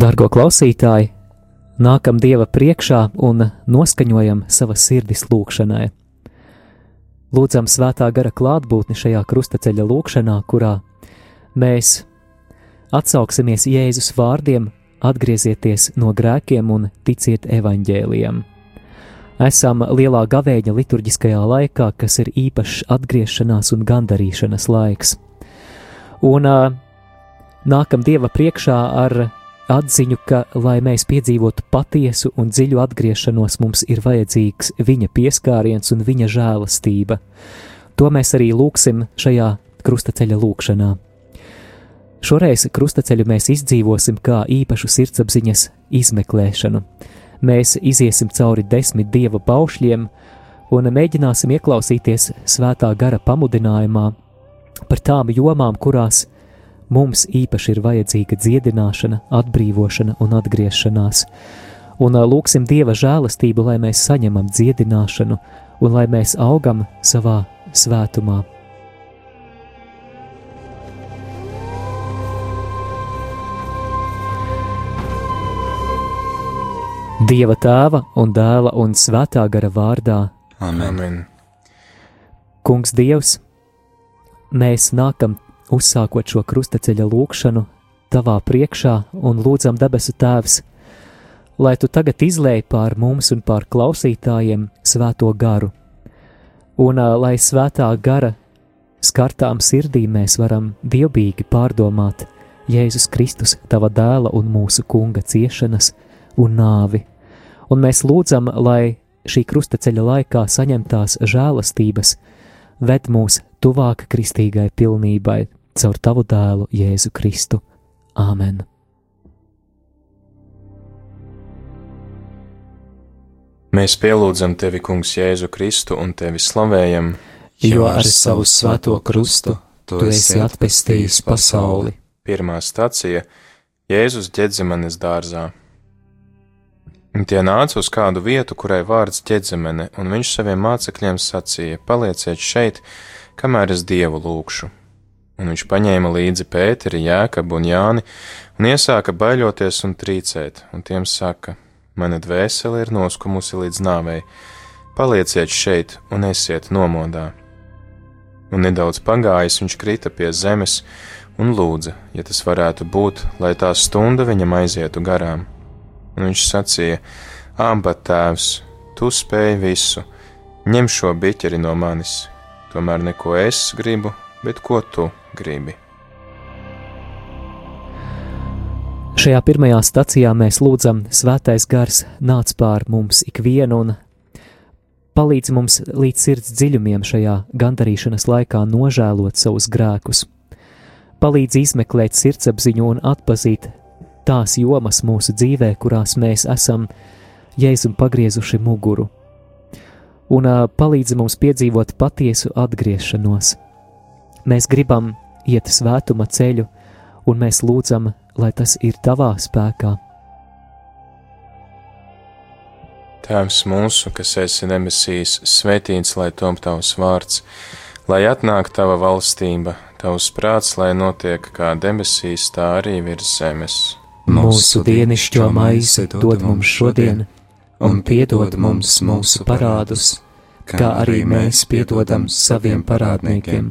Dargo klausītāji, nākam Dieva priekšā un noskaņojam savas sirdis lūgšanai. Lūdzam svētā gara klātbūtni šajā krustaceļa lūkšanā, kurā mēs atsauksimies Jēzus vārdiem, atgriezieties no grēkiem un ticiet evaņģēlijam. Esam lielā gavēņa liturģiskajā laikā, kas ir īpašs atgriešanās un gandarīšanas laiks. Un nākam Dieva priekšā ar atziņu, ka, lai mēs piedzīvotu patiesu un dziļu atgriešanos, mums ir vajadzīgs viņa pieskāriens un viņa žēlastība. To mēs arī lūksim šajā krustaceļa lūkšanā. Šoreiz krustaceļu mēs izdzīvosim kā īpašu sirdsapziņas izmeklēšanu. Mēs iesim cauri desmit dieva paušļiem un mēģināsim ieklausīties svētā gara pamudinājumā par tām jomām, kurās mums īpaši ir vajadzīga dziedināšana, atbrīvošana un atgriešanās. Un lūksim Dieva žēlastību, lai mēs saņemam dziedināšanu un lai mēs augam savā svētumā. Dieva tēva un dēla un svētā gara vārdā. Amen. Kungs Dievs, mēs nākam uzsākot šo krustaceļa lūkšanu tavā priekšā un lūdzam debesu Tēvs, lai tu tagad izlēj pār mums un pār klausītājiem svēto garu, un lai svētā gara skartām sirdī mēs varam dievbijīgi pārdomāt Jēzus Kristus, tava dēla un mūsu kunga ciešanas un nāvi, un mēs lūdzam, lai šī krustaceļa laikā saņemtās žēlastības ved mūs tuvāk kristīgai pilnībai, caur tavu dēlu Jēzu Kristu. Āmen! Mēs pielūdzam tevi, Kungs, Jēzu Kristu un tevi slavējam, jo ar savu svēto krustu tu esi atpestījis pasauli. Pirmā stacija - Jēzus ģedzemanes dārzā. Un tie nāca uz kādu vietu, kurai vārds ģedzemene, un viņš saviem mācekļiem sacīja: Palieciet šeit, kamēr es dievu lūkšu un viņš paņēma līdzi Pēteri, Jēkabu un Jāni un iesāka baļoties un trīcēt, un tiem saka: Mana dvēsele ir noskumusi līdz nāvei, palieciet šeit un esiet nomodā. Un nedaudz pagājis viņš krita pie zemes un lūdza, ja tas varētu būt, lai tā stunda viņam aizietu garām. Un viņš sacīja: Āmba tēvs, tu spēj visu, ņem šo biķeri no manis, tomēr neko es gribu, bet ko tu gribi. Šajā pirmajā stacijā mēs lūdzam, Svētais Gars nāc pār mums ikvienu un palīdz mums līdz sirds dziļumiem šajā gandarīšanas laikā nožēlot savus grēkus. Palīdz izmeklēt sirdsapziņu un atpazīt tās jomas mūsu dzīvē, kurās mēs esam Jēzum pagriezuši muguru, un palīdz mums piedzīvot patiesu atgriešanos. Mēs gribam iet svētuma ceļu, un mēs lūdzam, lai tas ir tavā spēkā. Tēvs mūsu, kas esi debesīs, svētīts lai tom tavs vārds, lai atnāk tava valstība, tavs prāts, lai notiek kā debesīs, tā arī virs zemes. Mūsu dienascho maizi dod mums šodien, un piedod mums mūsu parādus, kā arī mēs piedodam saviem parādniekiem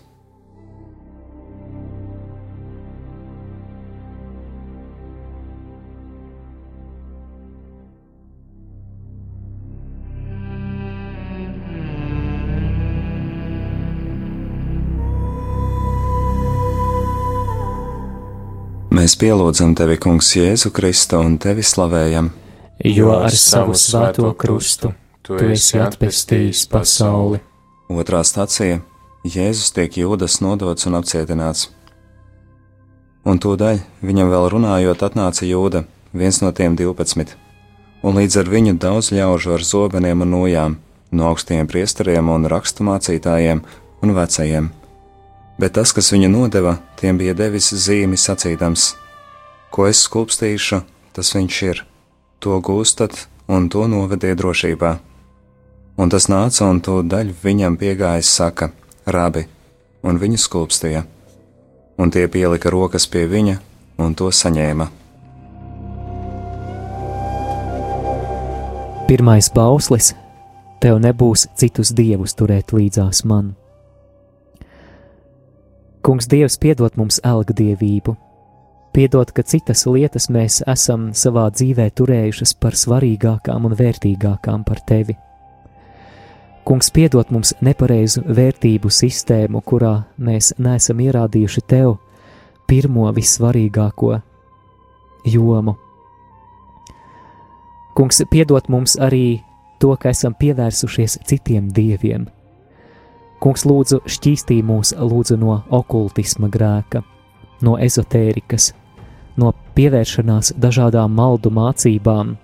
Mēs pielūdzam tevi, Kungs, Jēzu Kristu un tevi slavējam. Jo ar savu svēto krustu tu esi atpestījis pasauli. Otrā stācija - Jēzus tiek jūdas nodots un apcietināts. Un tūdaļ viņam vēl runājot, atnāca jūda, viens no tiem divpadsmit, un līdz ar viņu daudz ļaužu ar zobeniem un nojām, no augstiem priesteriem un raksturmācītājiem un vecajiem. Bet tas, kas viņu nodeva, tiem bija devis zīmi sacīdams: Ko es skulpstīšu, tas viņš ir, to gūstat un to novediet drošībā. Un tas nāca un to daļu viņam piegājis, saka: Rabi, un viņu skulpstīja. Un tie pielika rokas pie viņa un to saņēma. Pirmais bauslis - tev nebūs citus dievus turēt līdzās man. Kungs Dievs piedod mums elga dievību, piedod, ka citas lietas mēs esam savā dzīvē turējušas par svarīgākām un vērtīgākām par tevi. Kungs piedod mums nepareizu vērtību sistēmu, kurā mēs neesam ierādījuši tev pirmo vissvarīgāko jomu. Kungs piedod mums arī to, ka esam pievērsušies citiem dieviem. Kungs lūdzu šķīstī mūs lūdzu no okultisma grēka, no ezotērikas, no pievēršanās dažādām maldu mācībām.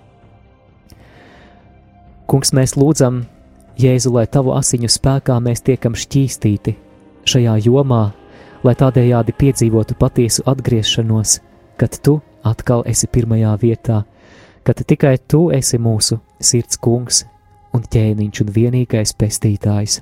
Kungs, mēs lūdzam, Jēzu, lai tavu asiņu spēkā mēs tiekam šķīstīti šajā jomā, lai tādējādi piedzīvotu patiesu atgriešanos, kad tu atkal esi pirmajā vietā, kad tikai tu esi mūsu sirds kungs un ķēniņš un vienīgais pestītājs.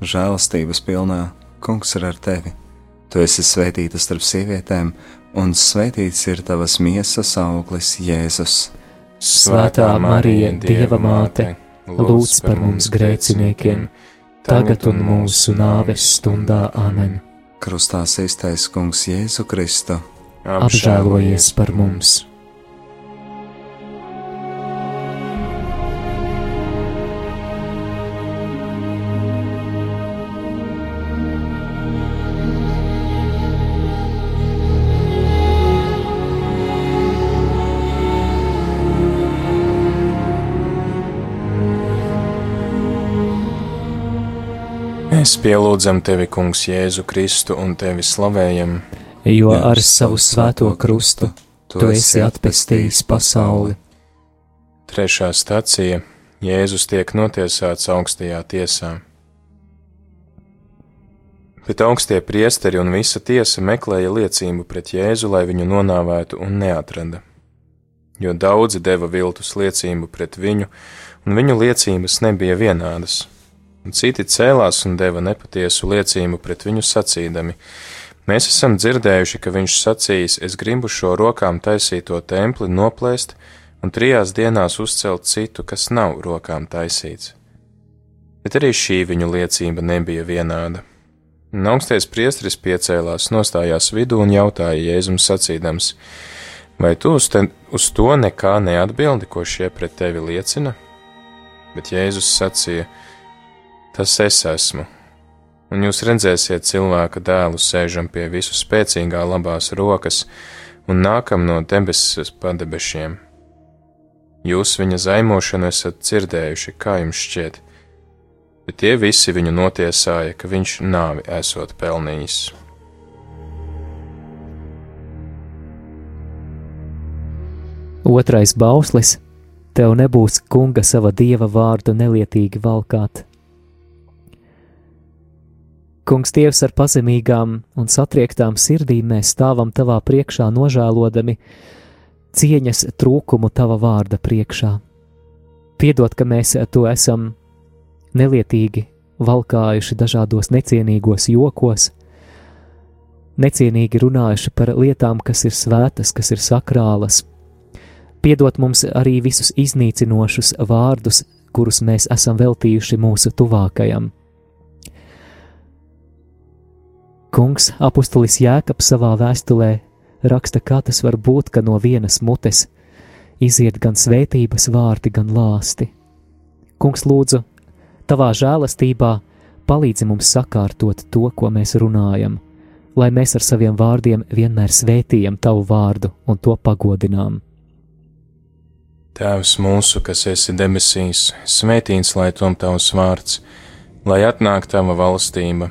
žēlastības pilnā, Kungs ir ar tevi. Tu esi svētīta starp sievietēm, un svētīts ir tavas miesas auglis, Jēzus. Svētā Marija, Dieva māte, lūdz par mums grēciniekiem, tagad un mūsu nāves stundā Āmen. Krustā iztaisa Kungs Jēzu Kristu. Apžēlojies par mums! Pielūdzam tevi, Kungs, Jēzu Kristu un tevi slavējam, jo ar savu svēto krustu tu esi atpestījis pasauli. Trešā stacija - Jēzus tiek notiesāts augstajā tiesā. Bet augstie priesteri un visa tiesa meklēja liecību pret Jēzu, lai viņu nonāvētu un neatrada. Jo daudzi deva viltus liecību pret viņu, un viņu liecības nebija vienādas un citi cēlās un deva nepatiesu liecību pret viņu sacīdami: Mēs esam dzirdējuši, ka viņš sacījis: Es gribu šo rokām taisīto templi noplēst un trijās dienās uzcelt citu, kas nav rokām taisīts. Bet arī šī viņu liecība nebija vienāda. Un augstais priesteris piecēlās, nostājās vidū un jautāja Jēzum sacīdams: Vai tu uz, te, uz to nekā neatbildi, ko šie pret tevi liecina? Bet Jēzus sacīja: Tas es esmu, un jūs redzēsiet cilvēka dēlu sēžam pie visu spēcīgā labās rokas un nākam no debesis padebešiem. Jūs viņa zaimošanu esat dzirdējuši, kā jums šķiet, bet tie visi viņu notiesāja, ka viņš nāvi esot pelnījis. Otrais bauslis - tev nebūs kunga sava dieva vārdu nelietīgi valkāt. Kungs, Dievs, ar pazemīgām un satriektām sirdīm mēs stāvam tavā priekšā, nožēlodami cieņas trūkumu tava vārda priekšā. Piedod, ka mēs to esam nelietīgi valkājuši dažādos necienīgos jokos, necienīgi runājuši par lietām, kas ir svētas, kas ir sakrālas. Piedod mums arī visus iznīcinošus vārdus, kurus mēs esam veltījuši mūsu tuvākajam Kungs, apustulis Jēkabs savā vēstulē raksta, kā tas var būt, ka no vienas mutes iziet gan svētības vārdi, gan lāsti. Kungs, lūdzu, tavā žēlastībā palīdzi mums sakārtot to, ko mēs runājam, lai mēs ar saviem vārdiem vienmēr svētījam tavu vārdu un to pagodinām. Tēvs mūsu, kas esi debesīs, svētīts lai tom tavs vārds, lai atnāk tava valstība,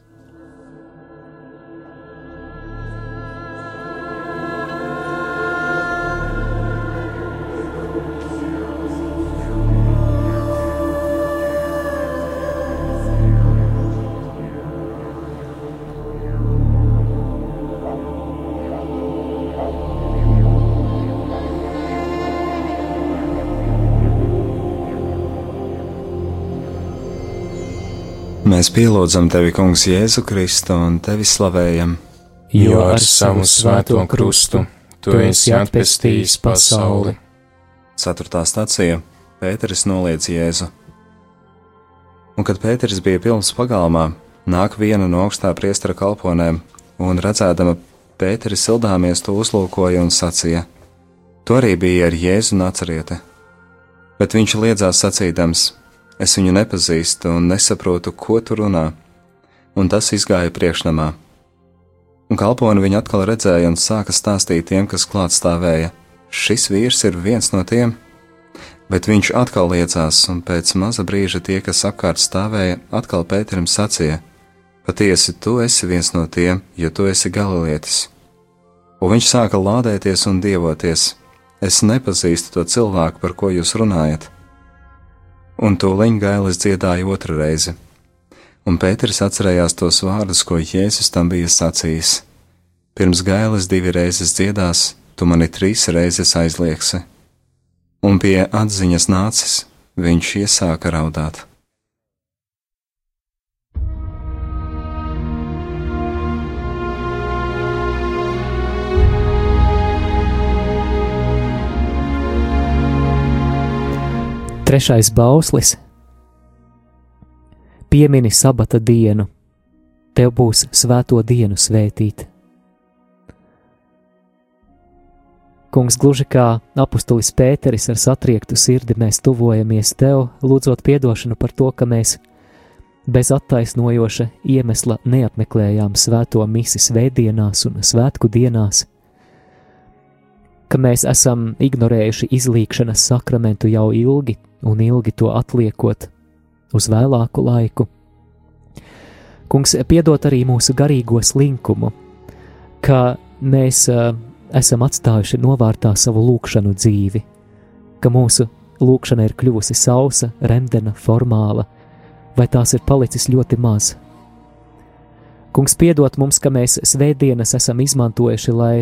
Mēs pielūdzam tevi, Kungs, Jēzu Kristu un tevi slavējam. Jo ar savu svēto krustu tu esi atpestījis pasauli. Ceturtā stācija Pēteris noliedz Jēzu. Un kad Pēteris bija pilns pagalmā, nāk viena no augstā priestera kalponēm, un redzēdama Pēteri sildāmies to uzlūkoja un sacīja: Tu arī biji ar Jēzu nacarieti. Bet viņš liedzās sacīdams: Es viņu nepazīstu un nesaprotu, ko tu runā. Un tas izgāja priekšnamā. Un kalponi viņu atkal redzēja un sāka stāstīt tiem, kas klāt stāvēja. Šis vīrs ir viens no tiem, bet viņš atkal liecās, un pēc maza brīža tie, kas apkārt stāvēja, atkal Pēterim sacīja: Patiesi, tu esi viens no tiem, jo tu esi galilietis. Un viņš sāka lādēties un dievoties: Es nepazīstu to cilvēku, par ko jūs runājat un tūlīt gailis dziedāja otru reizi. Un Pēters atcerējās tos vārdus, ko Jēzus tam bija sacījis: Pirms gailis divi reizes dziedās, tu mani trīs reizes aizliegsi. Un pie atziņas nācis, viņš iesāka raudāt. Trešais bauslis - piemini sabata dienu, tev būs svēto dienu svētīt. Kungs, gluži kā apustulis Pēteris ar satriektu sirdi, mēs tuvojamies tev, lūdzot atdošanu par to, ka mēs bez attaisnojoša iemesla neapmeklējām svēto misi svētdienās un svētku dienās, ka mēs esam ignorējuši izlīkšanas sakramentu jau ilgi, un ilgi to atliekot uz vēlāku laiku. Kungs, piedod arī mūsu garīgo slinkumu, ka mēs uh, esam atstājuši novārtā savu lūkšanu dzīvi, ka mūsu lūkšana ir kļuvusi sausa, remdena, formāla, vai tās ir palicis ļoti maz. Kungs, piedod mums, ka mēs svētdienas esam izmantojuši, lai,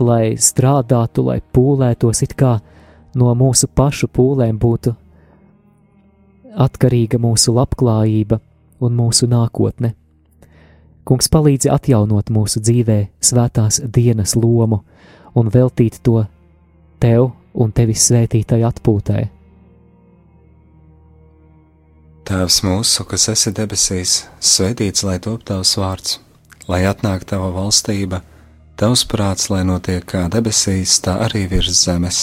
lai strādātu, lai pūlētos it kā no mūsu pašu pūlēm būtu atkarīga mūsu labklājība un mūsu nākotne. Kungs palīdzi atjaunot mūsu dzīvē svētās dienas lomu un veltīt to tev un tevis svētītai atpūtai. Tēvs mūsu, kas esi debesīs, svētīts lai top tavs vārds, lai atnāk tava valstība, tavs prāts, lai notiek kā debesīs, tā arī virs zemes.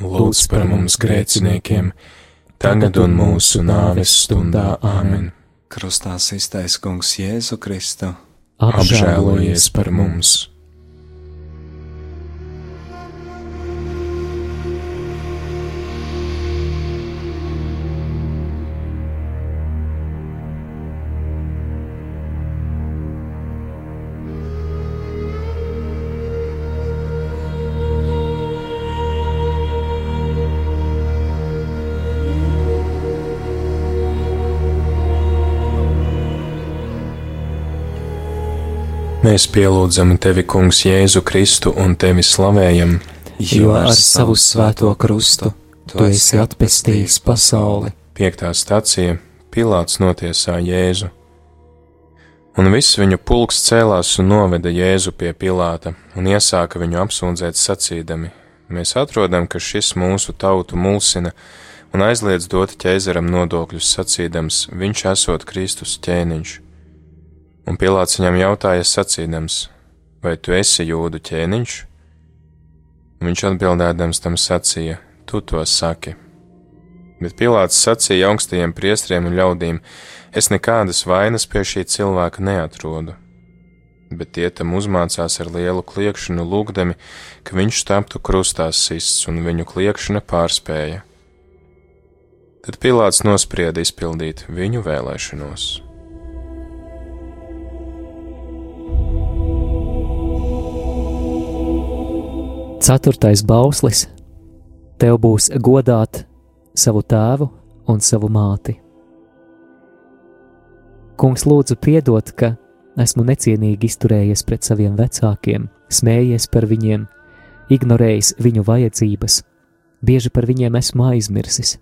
lūdz par mums grēciniekiem, tagad un mūsu nāves stundā Āmen. Krustā iztaisa Kungs Jēzu Kristu. Apžēlojies par mums! Mēs pielūdzam tevi, Kungs, Jēzu Kristu un tevi slavējam, jo ar savu svēto krustu tu esi atpestījis pasauli. Piektā stacija Pilāts notiesā Jēzu. Un viss viņu pulks cēlās un noveda Jēzu pie Pilāta un iesāka viņu apsūdzēt sacīdami: Mēs atrodam, ka šis mūsu tautu mulsina un aizliedz dot ķēzaram nodokļus sacīdams, viņš esot Kristus ķēniņš. Un Pilārs viņam jautāja sacīdams, vai tu esi jūdu ķēniņš? Un viņš atbildēdams tam sacīja, tu to saki. Bet Pilārs sacīja augstajiem priestriem un ļaudīm, es nekādas vainas pie šī cilvēka neatrodu. Bet tie tam uzmācās ar lielu kliekšanu, lūgdami, ka viņš taptu krustā sists, un viņu kliekšana pārspēja. Tad Pilārs nosprieda izpildīt viņu vēlēšanos. Ceturtais bauslis - tev būs godāt savu tēvu un savu māti. Kungs lūdzu piedot, ka esmu necienīgi izturējies pret saviem vecākiem, smējies par viņiem, ignorējis viņu vajadzības, bieži par viņiem esmu aizmirsis.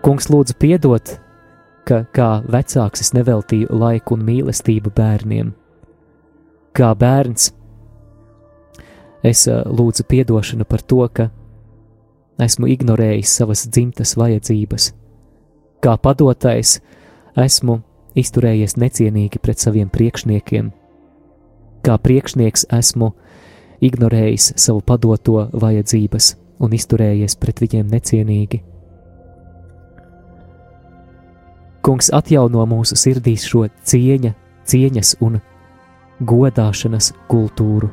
Kungs lūdzu piedot, ka kā vecāks es neveltīju laiku un mīlestību bērniem. Kā bērns Es eh, lūdzu atdošanu par to, ka esmu ignorējis savas dzimtas vajadzības. Kā padotais, esmu izturējies necienīgi pret saviem priekšniekiem. Kā priekšnieks esmu ignorējis savu padoto vajadzības un izturējies pret viņiem necienīgi. Kungs atjauno mūsu sirdīs šo cieņa, cieņas un godāšanas kultūru.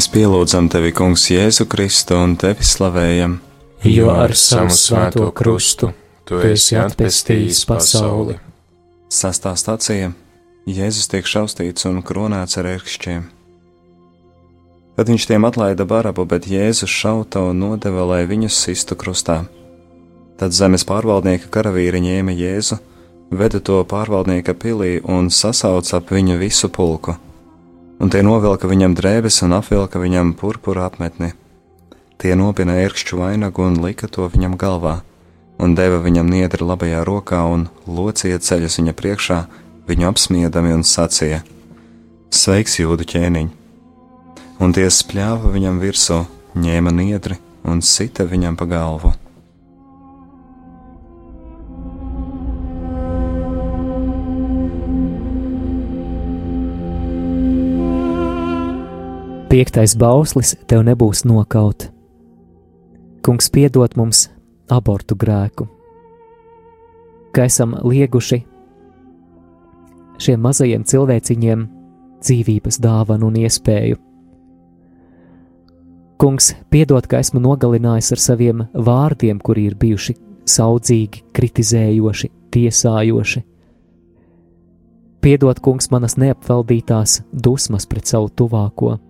Mēs pielūdzam tevi, Kungs, Jēzu Kristu un tevi slavējam. Jo ar savu svēto krustu tu esi atpestījis pasauli. Sastā stācija Jēzus tiek šaustīts un kronēts ar ērkšķiem. Tad viņš tiem atlaida barabu, bet Jēzus šauta un nodeva, lai viņus sistu krustā. Tad zemes pārvaldnieka karavīri ņēma Jēzu, veda to pārvaldnieka pilī un sasauca ap viņu visu pulku un tie novilka viņam drēbes un apvilka viņam purpura apmetni. Tie nopina ērkšķu vainagu un lika to viņam galvā, un deva viņam niedri labajā rokā un locīja ceļus viņa priekšā, viņu apsmiedami un sacīja: Sveiks, jūdu ķēniņ! Un tie spļāva viņam virsū, ņēma niedri un sita viņam pa galvu. Piektais bauslis tev nebūs nokaut. Kungs piedod mums abortu grēku, ka esam lieguši šiem mazajiem cilvēciņiem dzīvības dāvanu un iespēju. Kungs, piedod, ka esmu nogalinājis ar saviem vārdiem, kuri ir bijuši saudzīgi, kritizējoši, tiesājoši. Piedod, kungs, manas neapvaldītās dusmas pret savu tuvāko.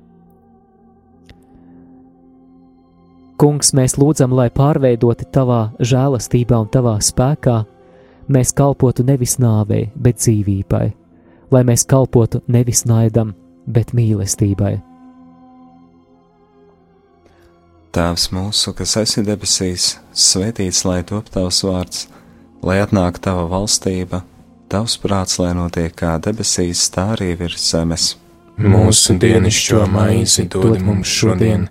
Kungs, mēs lūdzam, lai pārveidoti tavā žēlastībā un tavā spēkā, mēs kalpotu nevis nāvei, bet dzīvībai, lai mēs kalpotu nevis naidam, bet mīlestībai. Tēvs mūsu, kas esi debesīs, svētīts lai top tavs vārds, lai atnāk tava valstība, tavs prāts, lai notiek kā debesīs, tā arī virs zemes. Mūsu dienascho maizi dod mums šodien,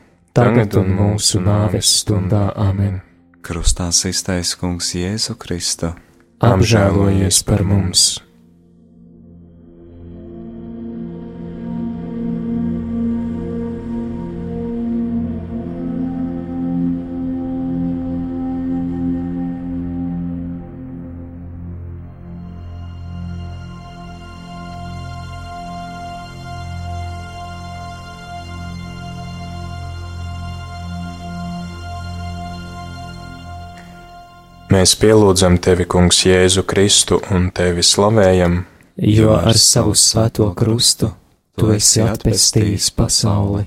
tagad un mūsu nāves stundā amen. Krustā iztais kungs Jēzu Kristu. Apžēlojies par mums! Mēs pielūdzam tevi, Kungs, Jēzu Kristu un tevi slavējam, jo ar savu svēto krustu tu esi atpestījis pasauli.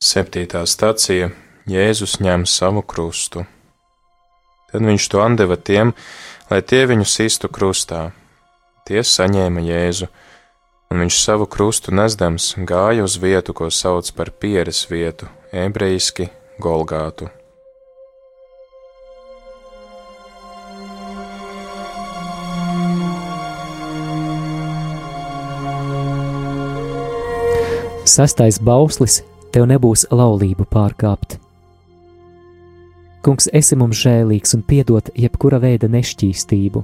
Septītā stacija Jēzus ņem savu krustu. Tad viņš to deva tiem, lai tie viņu sistu krustā. Tie saņēma Jēzu, un viņš savu krustu nesdams gāja uz vietu, ko sauc par pieres vietu, ebrejiski Golgātu. Sastais bauslis tev nebūs laulību pārkāpt. Kungs, esi mums žēlīgs un piedod jebkura veida nešķīstību.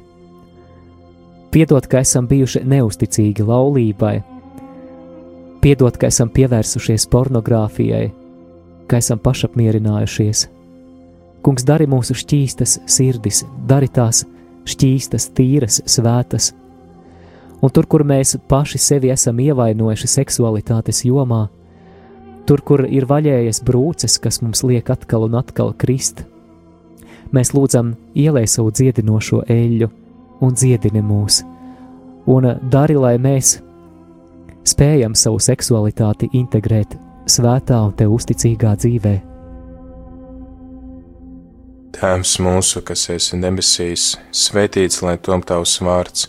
Piedod, ka esam bijuši neusticīgi laulībai, piedod, ka esam pievērsušies pornogrāfijai, ka esam pašapmierinājušies. Kungs, dari mūsu šķīstas sirdis, dari tās šķīstas, tīras, svētas, un tur, kur mēs paši sevi esam ievainojuši seksualitātes jomā, tur, kur ir vaļējas brūces, kas mums liek atkal un atkal krist, mēs lūdzam ielai savu dziedinošo eļļu un dziedini mūs, un dari, lai mēs spējam savu seksualitāti integrēt svētā un tev uzticīgā dzīvē. Tēvs mūsu, kas esi debesīs, svētīts lai tom tavs vārds,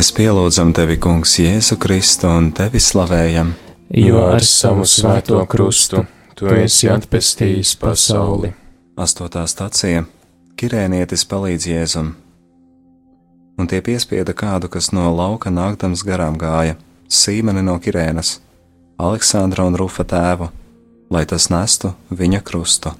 Mēs pielūdzam tevi, Kungs, Jēzu Kristu un tevi slavējam, jo ar savu svēto krustu tu esi atpestījis pasauli. Astotā stacija Kirēnietis palīdz Jēzum, un tie piespieda kādu, kas no lauka nākdams garām gāja, Sīmeni no Kirēnas, Aleksandra un Rufa tēvu, lai tas nestu viņa krustu.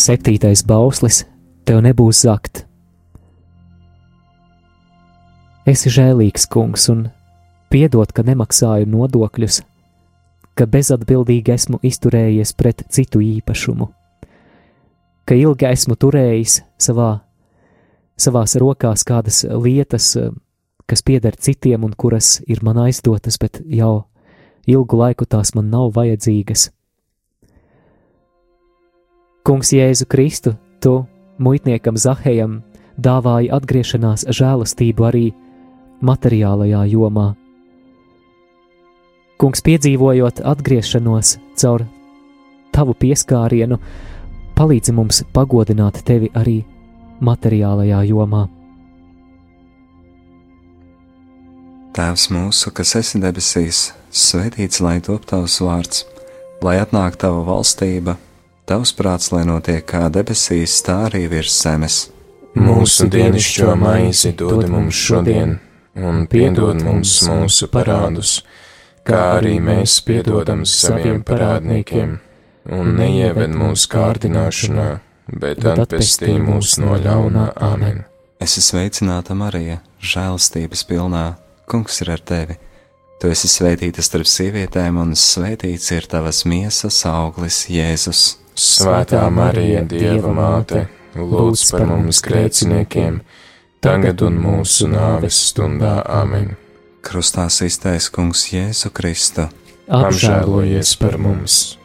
Septītais bauslis tev nebūs zakt. Esi žēlīgs, kungs, un piedod, ka nemaksāju nodokļus, ka bezatbildīgi esmu izturējies pret citu īpašumu, ka ilgi esmu turējis savā, savās rokās kādas lietas, kas pieder citiem un kuras ir man aizdotas, bet jau ilgu laiku tās man nav vajadzīgas. Kungs Jēzu Kristu, tu muitniekam Zahējam dāvāji atgriešanās žēlastību arī materiālajā jomā. Kungs, piedzīvojot atgriešanos caur tavu pieskārienu, palīdzi mums pagodināt tevi arī materiālajā jomā. Tēvs mūsu, kas esi debesīs, svētīts lai top tavs vārds, lai atnāk tava valstība, tavs prāts, lai notiek kā debesīs, tā arī virs zemes. Mūsu dienascho maizi dod mums šodien, un piedod mums mūsu parādus, kā arī mēs piedodam saviem parādniekiem, un neieved mūsu kārdināšanā, bet atpestī mūs no ļaunā amen. Es esmu sveicināta Marija, žēlastības pilnā, kungs ir ar tevi. Tu esi svētīta starp sievietēm, un svētīts ir tavas miesas auglis, Jēzus. Svētā Marija, Dieva māte, lūdz par mums grēciniekiem, tagad un mūsu nāves stundā amen. Krustā iztaisa kungs Jēzu Kristu. Apžēlojies par mums!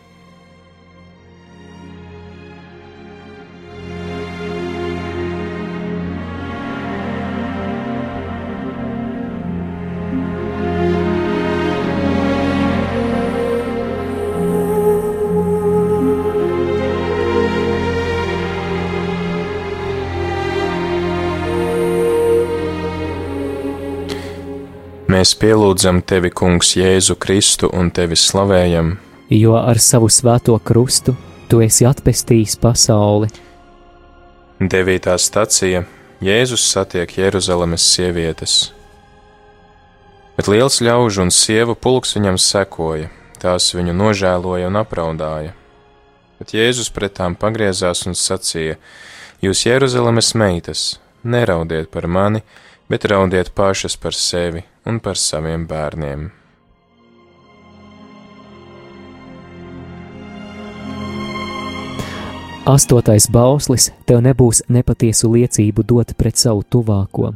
Mēs pielūdzam tevi, Kungs, Jēzu Kristu un tevi slavējam, jo ar savu svēto krustu tu esi atpestījis pasauli. Devītā stacija Jēzus satiek Jeruzalemes sievietes. Bet liels ļaužu un sievu pulks viņam sekoja, tās viņu nožēloja un apraudāja. Bet Jēzus pret tām pagriezās un sacīja: Jūs, Jeruzalemes meitas, neraudiet par mani, bet raudiet pašas par sevi un par saviem bērniem. Astotais bauslis tev nebūs nepatiesu liecību dot pret savu tuvāko.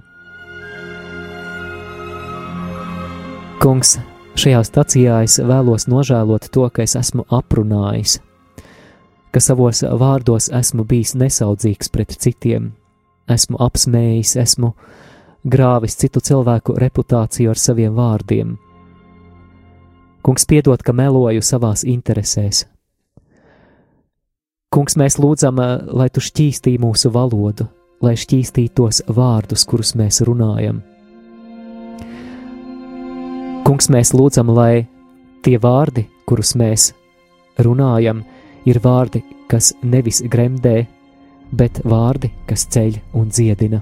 Kungs, šajā stacijā es vēlos nožēlot to, ka es esmu aprunājis, ka savos vārdos esmu bijis nesaudzīgs pret citiem, esmu apsmējis, esmu grāvis citu cilvēku reputāciju ar saviem vārdiem. Kungs, piedod, ka meloju savās interesēs. Kungs, mēs lūdzam, eh, lai tu šķīstī mūsu valodu, lai šķīstī tos vārdus, kurus mēs runājam. Kungs, mēs lūdzam, lai tie vārdi, kurus mēs runājam, ir vārdi, kas nevis gremdē, bet vārdi, kas ceļ un dziedina.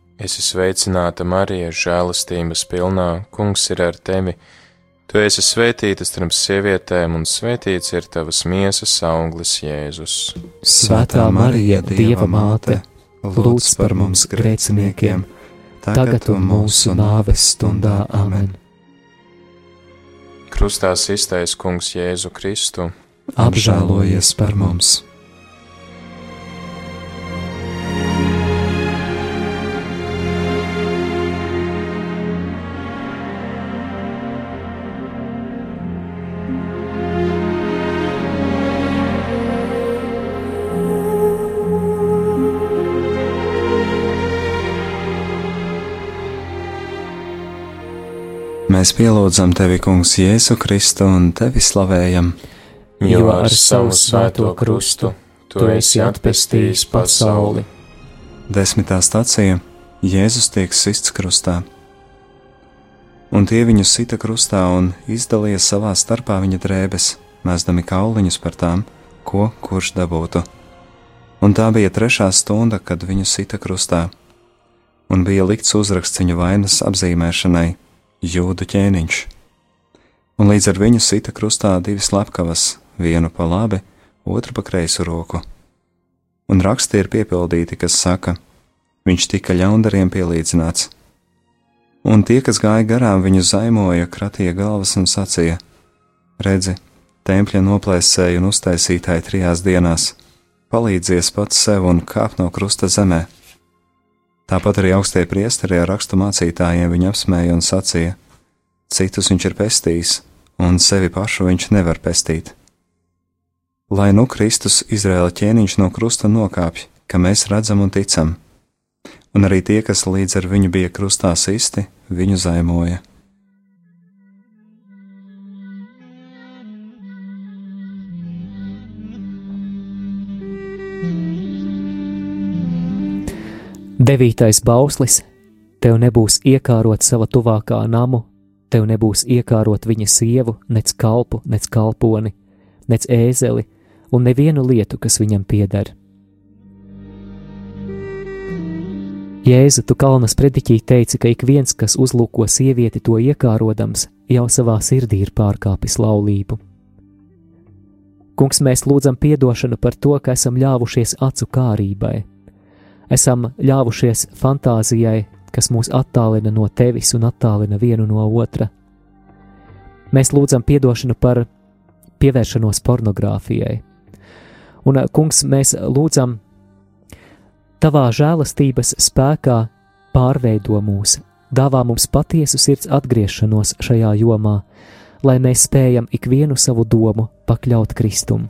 esmu sveicināta Marija, žēlastības pilnā, kungs ir ar tevi. Tu esi svētīta starp sievietēm, un svētīts ir tavas miesas auglis, Jēzus. Svētā Marija, Dieva māte, lūdz par mums grēciniekiem, tagad un mūsu nāves stundā amen. Krustā iztais kungs Jēzu Kristu. Apžēlojies par mums! Mēs pielūdzam tevi, Kungs, Jēzu Kristu un tevi slavējam, jo ar savu svēto krustu tu esi atpestījis pasauli. Desmitā stācija Jēzus tiek sists krustā. Un tie viņu sita krustā un izdalīja savā starpā viņa drēbes, mēsdami kauliņus par tām, ko kurš dabūtu. Un tā bija trešā stunda, kad viņu sita krustā, un bija likts uzraksts viņa vainas apzīmēšanai - jūdu ķēniņš. Un līdz ar viņu sita krustā divi slepkavas, vienu pa labi, otru pa kreisu roku. Un raksti ir piepildīti, kas saka, viņš tika ļaundariem pielīdzināts. Un tie, kas gāja garām, viņu zaimoja, kratīja galvas un sacīja: Redzi, tempļa noplēsēji un uztaisītāji trijās dienās, palīdzies pats sev un kāp no krusta zemē. Tāpat arī augstie priesteri ar rakstu mācītājiem viņu apsmēja un sacīja: Citus viņš ir pestījis, un sevi pašu viņš nevar pestīt lai nu Kristus Izraēla ķēniņš no krusta nokāpj, ka mēs redzam un ticam, un arī tie, kas līdz ar viņu bija krustā sisti, viņu zaimoja. Devītais bauslis - tev nebūs iekārot sava tuvākā namu, tev nebūs iekārot viņa sievu, nec kalpu, nec kalponi, nec ēzeli, un nevienu lietu, kas viņam pieder. Jēzu, tu kalnas prediķī teici, ka ik viens, kas uzlūko sievieti to iekārodams, jau savā sirdī ir pārkāpis laulību. Kungs, mēs lūdzam atdošanu par to, ka esam ļāvušies acu kārībai, esam ļāvušies fantāzijai, kas mūs attālina no tevis un attālina vienu no otra. Mēs lūdzam atdošanu par pievēršanos pornogrāfijai, Un, kungs, mēs lūdzam, tavā žēlastības spēkā pārveido mūs, dāvā mums patiesu sirds atgriešanos šajā jomā, lai mēs spējam ikvienu savu domu pakļaut Kristum.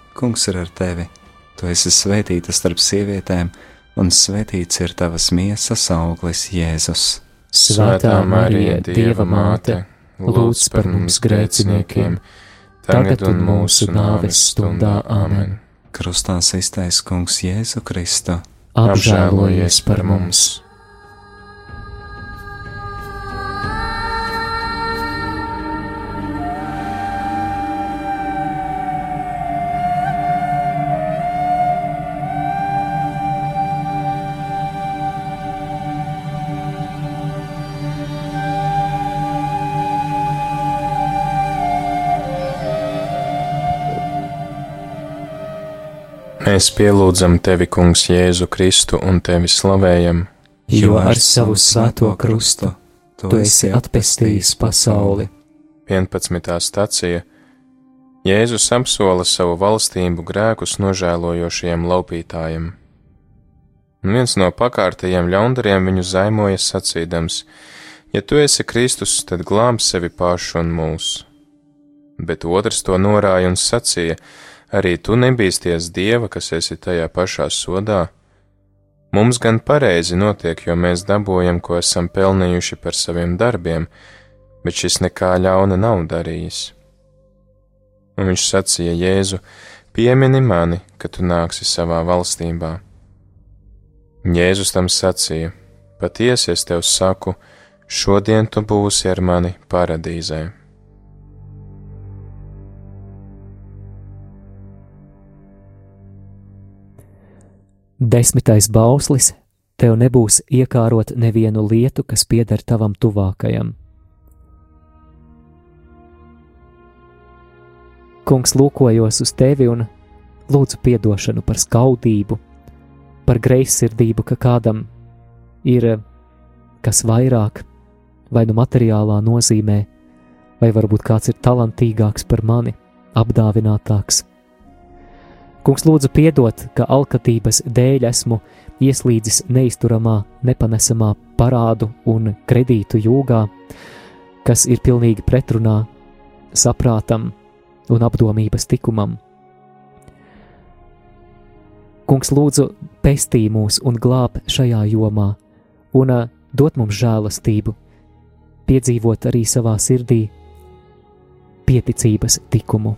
Kungs ir ar tevi. Tu esi svētīta starp sievietēm, un svētīts ir tavas miesas auglis Jēzus. Svētā Marija, Dieva māte, lūdz par mums grēciniekiem! tagad un mūsu nāves stundā Āmen. Krustā iztaisa Kungs Jēzu Kristu. Apžēlojies par mums! Mēs pielūdzam tevi, Kungs, Jēzu Kristu un tevi slavējam, jo ar savu svēto krustu tu esi atpestījis pasauli. 11. stācija Jēzus apsola savu valstību grēkus nožēlojošajiem laupītājiem. Un viens no pakārtajiem ļaundariem viņu zaimoja sacīdams: Ja tu esi Kristus, tad glāb sevi pašu un mūs. Bet otrs to norāja un sacīja: arī tu nebīsties dieva, kas esi tajā pašā sodā? Mums gan pareizi notiek, jo mēs dabūjam, ko esam pelnījuši par saviem darbiem, bet šis nekā ļauna nav darījis. Un viņš sacīja Jēzu: Piemini mani, kad tu nāksi savā valstībā. Jēzus tam sacīja: Patiesi es tev saku, šodien tu būsi ar mani paradīzē. Desmitais bauslis - tev nebūs iekārot nevienu lietu, kas pieder tavam tuvākajam. Kungs, lūkojos uz tevi un lūdzu atdošanu par skaudību, par greizsirdību, ka kādam ir kas vairāk, vai nu materiālā nozīmē, vai varbūt kāds ir talantīgāks par mani, apdāvinātāks. Kungs lūdzu piedot, ka alkatības dēļ esmu ieslīdis neizturamā, nepanesamā parādu un kredītu jūgā, kas ir pilnīgi pretrunā saprātam un apdomības tikumam. Kungs lūdzu pestī mūs un glāb šajā jomā, un dot mums žēlastību, piedzīvot arī savā sirdī pieticības tikumu.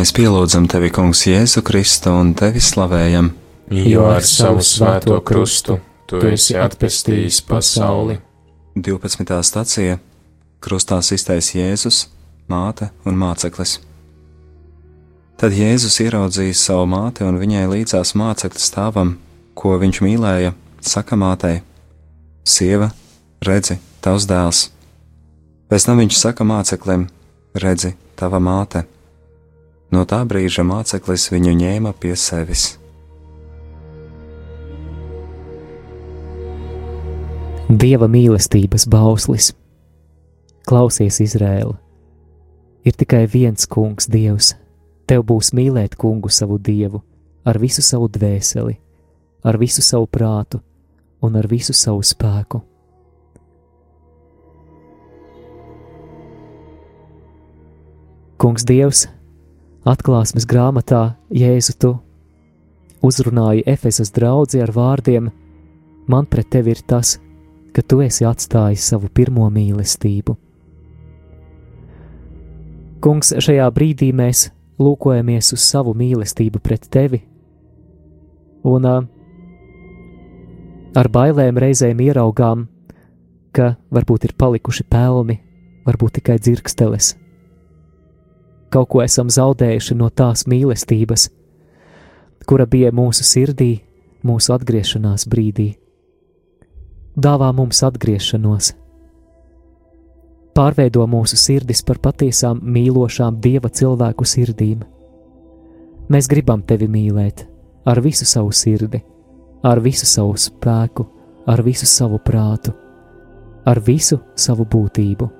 Mēs pielūdzam tevi, Kungs, Jēzu Kristu un tevi slavējam. Jo ar savu svēto krustu tu esi atpestījis pasauli. 12. stācija Krustā iztais Jēzus, māte un māceklis. Tad Jēzus ieraudzīja savu māti un viņai līdzās mācekļa stāvam, ko viņš mīlēja, saka mātei: Sieva, redzi, tavs dēls! Pēc tam viņš saka māceklim: Redzi, tava māte! No tā brīža māceklis viņu ņēma pie sevis. Dieva mīlestības bauslis. Klausies, Izrēla! Ir tikai viens kungs, Dievs. Tev būs mīlēt kungu savu dievu ar visu savu dvēseli, ar visu savu prātu un ar visu savu spēku. Kungs Dievs, Atklāsmes grāmatā Jēzu tu uzrunāji Efesas draugu ar vārdiem: Man pret tevi ir tas, ka tu esi atstājis savu pirmo mīlestību. Kungs, šajā brīdī mēs lūkojamies uz savu mīlestību pret tevi, un ar bailēm reizēm ieraugām, ka varbūt ir palikuši pelni, varbūt tikai dzirksteles kaut ko esam zaudējuši no tās mīlestības, kura bija mūsu sirdī, mūsu atgriešanās brīdī. Dāvā mums atgriešanos, pārveido mūsu sirdis par patiesām mīlošām dieva cilvēku sirdīm. Mēs gribam tevi mīlēt ar visu savu sirdi, ar visu savu spēku, ar visu savu prātu, ar visu savu būtību.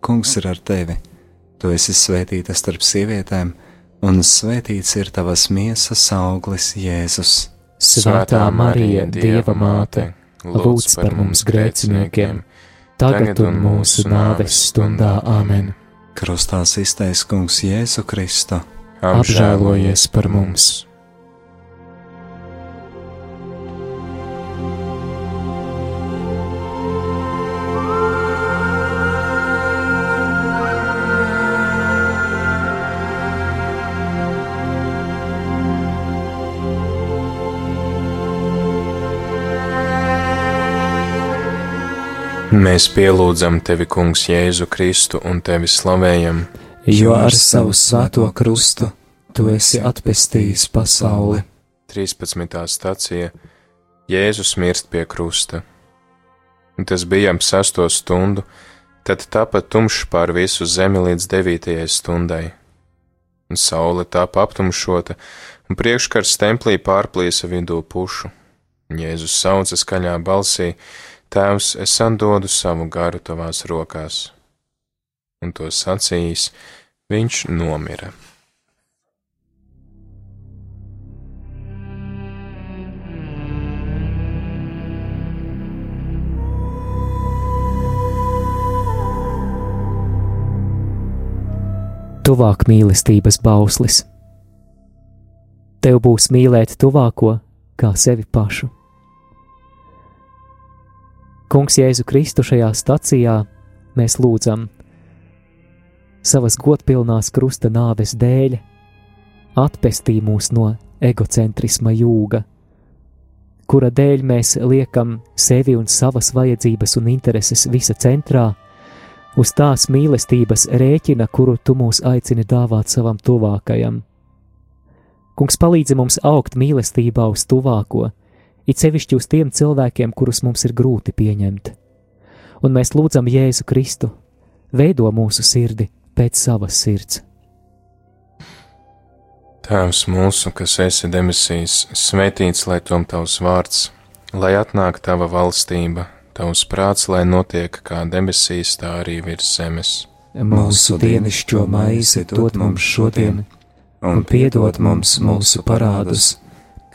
Kungs ir ar tevi. Tu esi svētīta starp sievietēm, un svētīts ir tavas miesas auglis, Jēzus. Svētā Marija, Dieva māte, lūdz par mums grēciniekiem, tagad un mūsu nāves stundā Āmen. Krustā iztaisnē Kungs Jēzu Kristu. Apžēlojies par mums! Mēs pielūdzam tevi, Kungs, Jēzu Kristu un tevi slavējam, jo ar savu svēto krustu tu esi atpestījis pasauli. 13. stācija Jēzus mirst pie krusta. Un tas bija ap sesto stundu, tad tapa tumšs pār visu zemi līdz devītajai stundai. Un saule tapa aptumšota, un priekškars templī pārplīsa vidū pušu. Jēzus sauca skaļā balsī: Tēvs, es atdodu savu garu tavās rokās. Un to sacījis, viņš nomira. tuvāk mīlestības bauslis. Tev būs mīlēt tuvāko kā sevi pašu. Kungs Jēzu Kristu šajā stacijā mēs lūdzam savas godpilnās krusta nāves dēļ, atpestī mūs no egocentrisma jūga, kura dēļ mēs liekam sevi un savas vajadzības un intereses visa centrā, uz tās mīlestības rēķina, kuru tu mūs aicini dāvāt savam tuvākajam. Kungs palīdzi mums augt mīlestībā uz tuvāko, it sevišķi uz tiem cilvēkiem, kurus mums ir grūti pieņemt. Un mēs lūdzam Jēzu Kristu, veido mūsu sirdi pēc savas sirds. Tēvs mūsu, kas esi demisijas, svētīts lai tom tavs vārds, lai atnāk tava valstība Tavs prāts, lai notiek kā debesīs, tā arī virs zemes. Mūsu dienascho maizi dod mums šodien, un piedod mums mūsu parādus,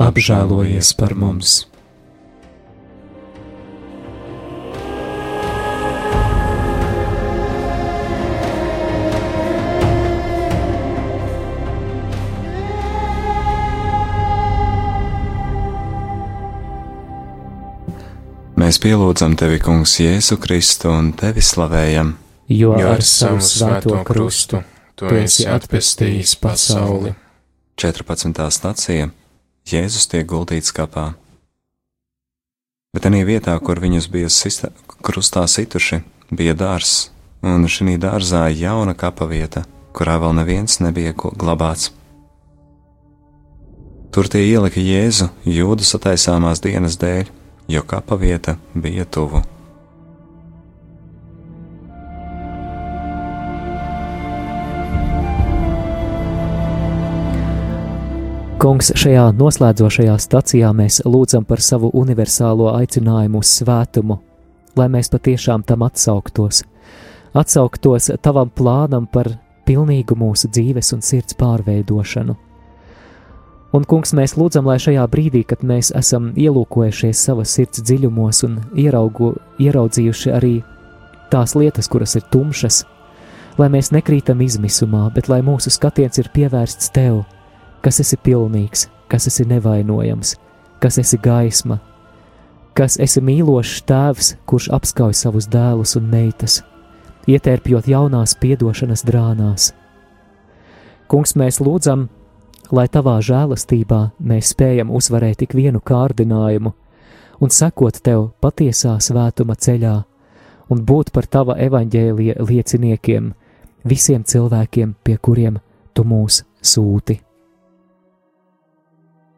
apžēlojies par mums! Mēs pielūdzam tevi, Kungs, Jēzu Kristu un tevi slavējam, jo, ar savu svēto krustu tu esi atpestījis pasauli. 14. stācija Jēzus tiek guldīts kapā. Bet tajā vietā, kur viņus bija sista, krustā situši, bija dārzs, un šī dārzā jauna kapa vieta, kurā vēl neviens nebija glabāts. Tur tie ielika Jēzu jūdu sataisāmās dienas dēļ jo kapa vieta bija tuvu. Kungs, šajā noslēdzošajā stacijā mēs lūdzam par savu universālo aicinājumu uz svētumu, lai mēs patiešām tam atsauktos, atsauktos tavam plānam par pilnīgu mūsu dzīves un sirds pārveidošanu. Un, kungs, mēs lūdzam, lai šajā brīdī, kad mēs esam ielūkojušies savas sirds dziļumos un ieraugu, ieraudzījuši arī tās lietas, kuras ir tumšas, lai mēs nekrītam izmisumā, bet lai mūsu skatiens ir pievērsts tev, kas esi pilnīgs, kas esi nevainojams, kas esi gaisma, kas esi mīlošs tēvs, kurš apskauj savus dēlus un meitas, ietērpjot jaunās piedošanas drānās. Kungs, mēs lūdzam, lai tavā žēlastībā mēs spējam uzvarēt ik vienu kārdinājumu un sekot tev patiesā svētuma ceļā un būt par tava evaņģēlija lieciniekiem visiem cilvēkiem, pie kuriem tu mūs sūti.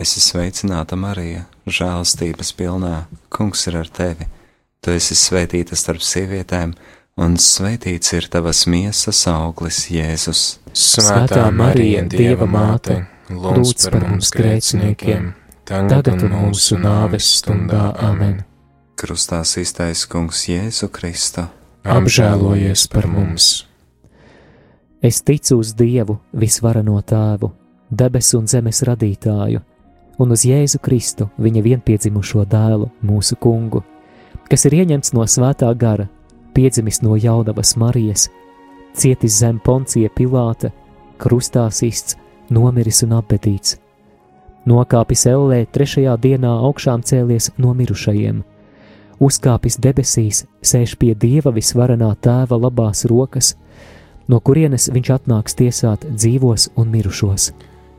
Es esmu sveicināta Marija, žēlastības pilnā, kungs ir ar tevi. Tu esi svētīta starp sievietēm, un svētīts ir tavas miesas auglis, Jēzus. Svētā Marija, Dieva māte, lūdz par mums grēciniekiem, tagad un mūsu nāves stundā amen. Krustā iztais kungs Jēzu Kristu. Apžēlojies par mums! Es ticu uz Dievu, visvarano tēvu, debesu un zemes radītāju, un uz Jēzu Kristu, viņa vienpiedzimušo dēlu, mūsu kungu, kas ir ieņemts no svētā gara, piedzimis no jaunavas Marijas, cietis zem poncija Pilāta, krustā sists, nomiris un apbedīts. Nokāpis ellē trešajā dienā augšām cēlies no mirušajiem, uzkāpis debesīs, sēž pie Dieva visvarenā tēva labās rokas, no kurienes viņš atnāks tiesāt dzīvos un mirušos.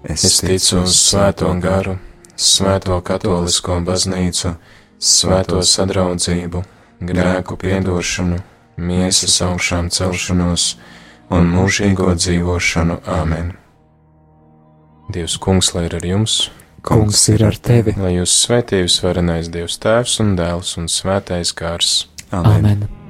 Es ticu uz Svēto garu, Svēto katolisko baznīcu, Svēto sadraudzību, grēku piedošanu, miesas augšām celšanos un mūžīgo dzīvošanu. Āmen! Dievs, Kungs, lai ir ar jums! Kungs ir ar tevi! Lai jūs svētījus varenais Dievs Tēvs un Dēls un Svētais Gārs! Āmen! Amen.